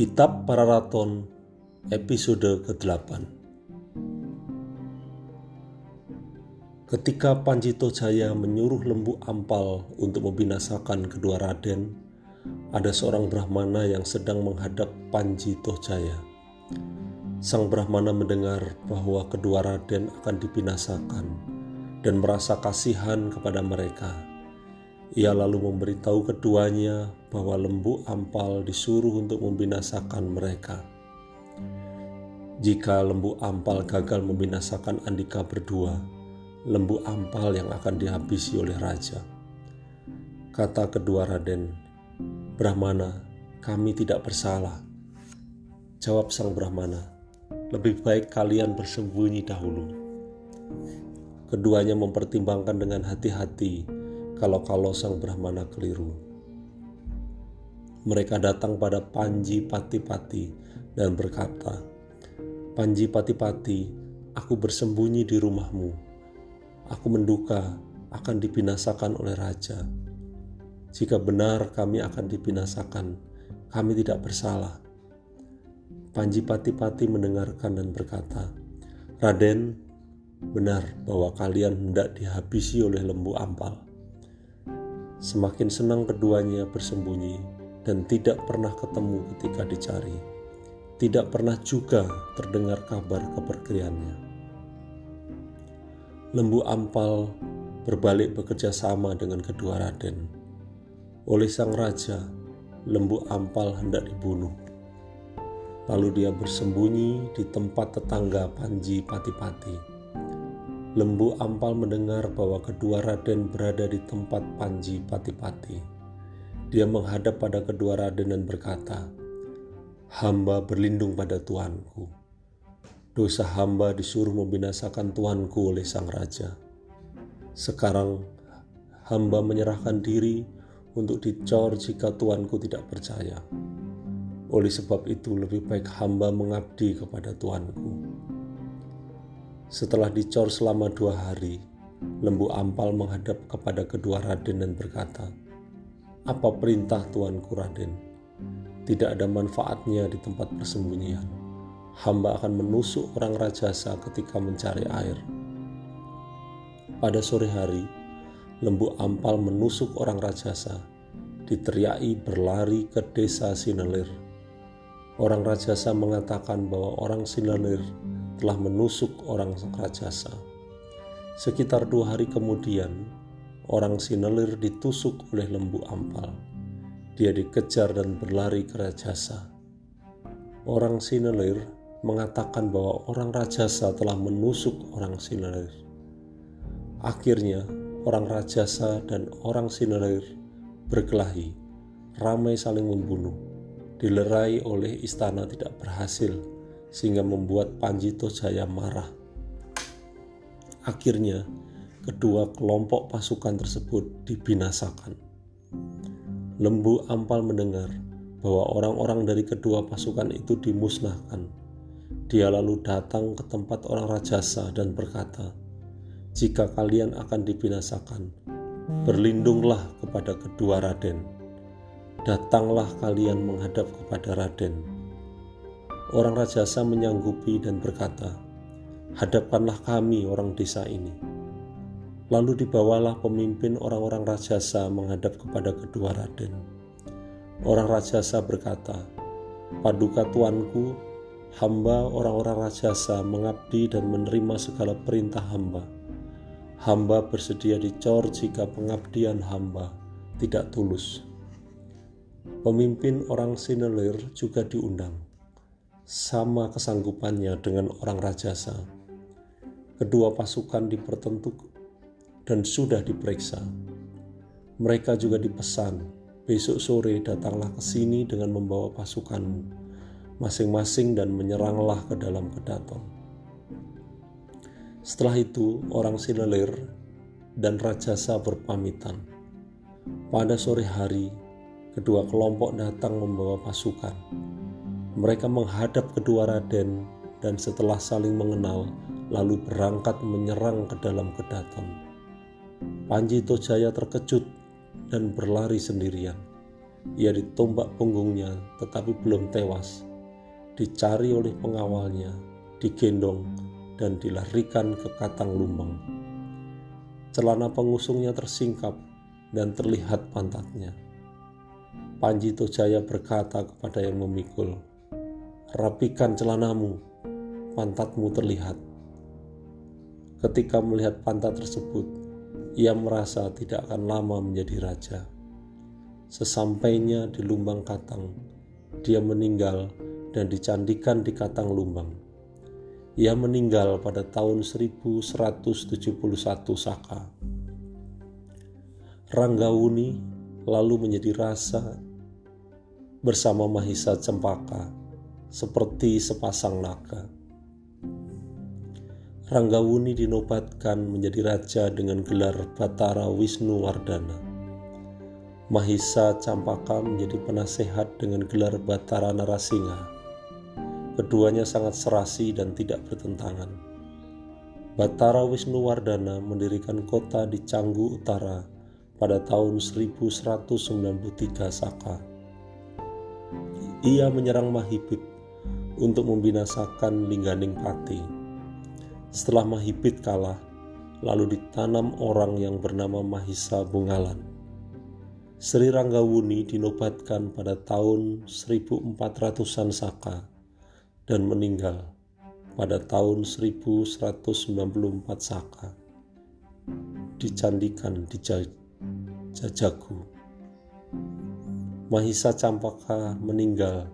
Kitab Pararaton episode ke-8 Ketika Panjito Jaya menyuruh lembu ampal untuk membinasakan kedua raden, ada seorang Brahmana yang sedang menghadap Panjito Jaya. Sang Brahmana mendengar bahwa kedua raden akan dibinasakan dan merasa kasihan kepada mereka ia lalu memberitahu keduanya bahwa lembu ampal disuruh untuk membinasakan mereka. Jika lembu ampal gagal membinasakan Andika berdua, lembu ampal yang akan dihabisi oleh raja. Kata kedua Raden, Brahmana, kami tidak bersalah. Jawab sang Brahmana, lebih baik kalian bersembunyi dahulu. Keduanya mempertimbangkan dengan hati-hati kalau-kalau sang Brahmana keliru. Mereka datang pada Panji Pati-Pati dan berkata, Panji Pati-Pati, aku bersembunyi di rumahmu. Aku menduka akan dibinasakan oleh raja. Jika benar kami akan dibinasakan, kami tidak bersalah. Panji Pati-Pati mendengarkan dan berkata, Raden, benar bahwa kalian hendak dihabisi oleh lembu ampal. Semakin senang keduanya bersembunyi dan tidak pernah ketemu ketika dicari. Tidak pernah juga terdengar kabar kepergiannya. Lembu Ampal berbalik bekerja sama dengan kedua raden. Oleh sang raja, lembu Ampal hendak dibunuh. Lalu dia bersembunyi di tempat tetangga Panji Pati-Pati Lembu Ampal mendengar bahwa kedua raden berada di tempat Panji Pati-Pati. Dia menghadap pada kedua raden dan berkata, Hamba berlindung pada Tuanku. Dosa hamba disuruh membinasakan Tuanku oleh sang raja. Sekarang hamba menyerahkan diri untuk dicor jika Tuanku tidak percaya. Oleh sebab itu lebih baik hamba mengabdi kepada Tuanku. Setelah dicor selama dua hari, lembu ampal menghadap kepada kedua raden dan berkata, Apa perintah tuanku raden? Tidak ada manfaatnya di tempat persembunyian. Hamba akan menusuk orang rajasa ketika mencari air. Pada sore hari, lembu ampal menusuk orang rajasa, diteriaki berlari ke desa Sinelir. Orang rajasa mengatakan bahwa orang Sinelir telah menusuk orang rajasa. Sekitar dua hari kemudian, orang Sinelir ditusuk oleh lembu ampal. Dia dikejar dan berlari ke Rajasa. Orang Sinelir mengatakan bahwa orang Rajasa telah menusuk orang Sinelir. Akhirnya, orang Rajasa dan orang Sinelir berkelahi, ramai saling membunuh, dilerai oleh istana tidak berhasil sehingga membuat Panjito Jaya marah. Akhirnya, kedua kelompok pasukan tersebut dibinasakan. Lembu Ampal mendengar bahwa orang-orang dari kedua pasukan itu dimusnahkan. Dia lalu datang ke tempat orang Rajasa dan berkata, "Jika kalian akan dibinasakan, berlindunglah kepada kedua raden. Datanglah kalian menghadap kepada raden." Orang Rajasa menyanggupi dan berkata, Hadapkanlah kami orang desa ini. Lalu dibawalah pemimpin orang-orang Rajasa menghadap kepada kedua raden. Orang Rajasa berkata, Paduka tuanku, hamba orang-orang Rajasa mengabdi dan menerima segala perintah hamba. Hamba bersedia dicor jika pengabdian hamba tidak tulus. Pemimpin orang Sinelir juga diundang sama kesanggupannya dengan orang Rajasa. Kedua pasukan dipertentuk dan sudah diperiksa. Mereka juga dipesan, besok sore datanglah ke sini dengan membawa pasukanmu masing-masing dan menyeranglah ke dalam kedaton. Setelah itu, orang Silelir dan Rajasa berpamitan. Pada sore hari, kedua kelompok datang membawa pasukan mereka menghadap kedua raden dan setelah saling mengenal, lalu berangkat menyerang ke dalam kedaton. Panji Tojaya terkejut dan berlari sendirian. ia ditombak punggungnya tetapi belum tewas. Dicari oleh pengawalnya, digendong, dan dilarikan ke Katang Lumbang. Celana pengusungnya tersingkap dan terlihat pantatnya. Panji Tojaya berkata kepada yang memikul, Rapikan celanamu, pantatmu terlihat. Ketika melihat pantat tersebut, ia merasa tidak akan lama menjadi raja. Sesampainya di Lumbang Katang, dia meninggal dan dicandikan di Katang Lumbang. Ia meninggal pada tahun 1171 Saka. Ranggawuni lalu menjadi rasa bersama Mahisa Cempaka seperti sepasang naga. Ranggawuni dinobatkan menjadi raja dengan gelar Batara Wisnu Wardana. Mahisa Campaka menjadi penasehat dengan gelar Batara Narasingha. Keduanya sangat serasi dan tidak bertentangan. Batara Wisnu Wardana mendirikan kota di Canggu Utara pada tahun 1193 Saka. Ia menyerang Mahibit untuk membinasakan Lingganing Pati setelah Mahibit kalah, lalu ditanam orang yang bernama Mahisa Bungalan. Sri Ranggawuni dinobatkan pada tahun 1400-an Saka dan meninggal pada tahun 1194 Saka. Dicandikan di Jajagu. Mahisa Campaka meninggal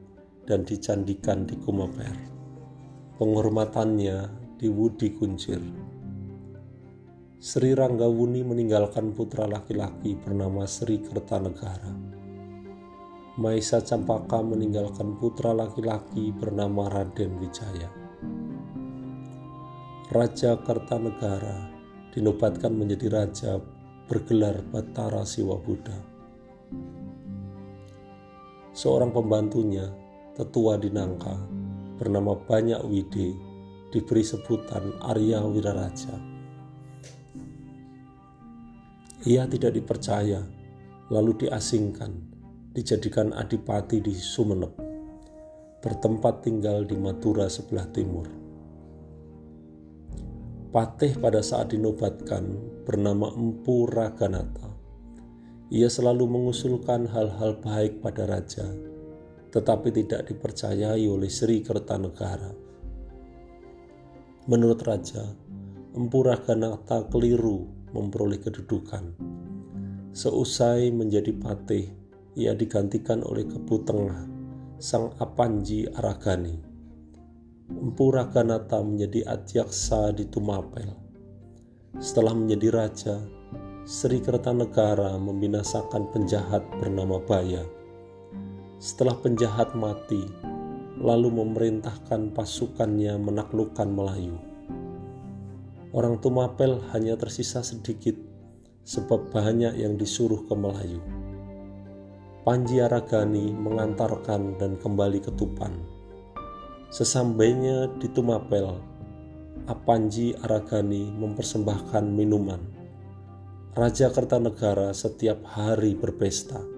dan dicandikan di Kumaper. Penghormatannya di Wudi Kuncir. Sri Ranggawuni meninggalkan putra laki-laki bernama Sri Kertanegara. Maisa Campaka meninggalkan putra laki-laki bernama Raden Wijaya. Raja Kertanegara dinobatkan menjadi raja bergelar Batara Siwa Buddha. Seorang pembantunya, tetua di Nangka, bernama Banyak Wide, diberi sebutan Arya Wiraraja. Ia tidak dipercaya, lalu diasingkan, dijadikan adipati di Sumeneb, bertempat tinggal di Madura sebelah timur. Patih pada saat dinobatkan bernama Empu Raganata. Ia selalu mengusulkan hal-hal baik pada raja, tetapi tidak dipercayai oleh Sri Kertanegara Menurut Raja, Empu Raganata keliru memperoleh kedudukan. Seusai menjadi patih, ia digantikan oleh Kepu Tengah, Sang Apanji Aragani. Empu Raganata menjadi adjaksa di Tumapel. Setelah menjadi raja, Sri Kertanegara membinasakan penjahat bernama Baya. Setelah penjahat mati, lalu memerintahkan pasukannya menaklukkan Melayu. Orang Tumapel hanya tersisa sedikit sebab banyak yang disuruh ke Melayu. Panji Aragani mengantarkan dan kembali ke Tupan. Sesampainya di Tumapel, Apanji Aragani mempersembahkan minuman. Raja Kertanegara setiap hari berpesta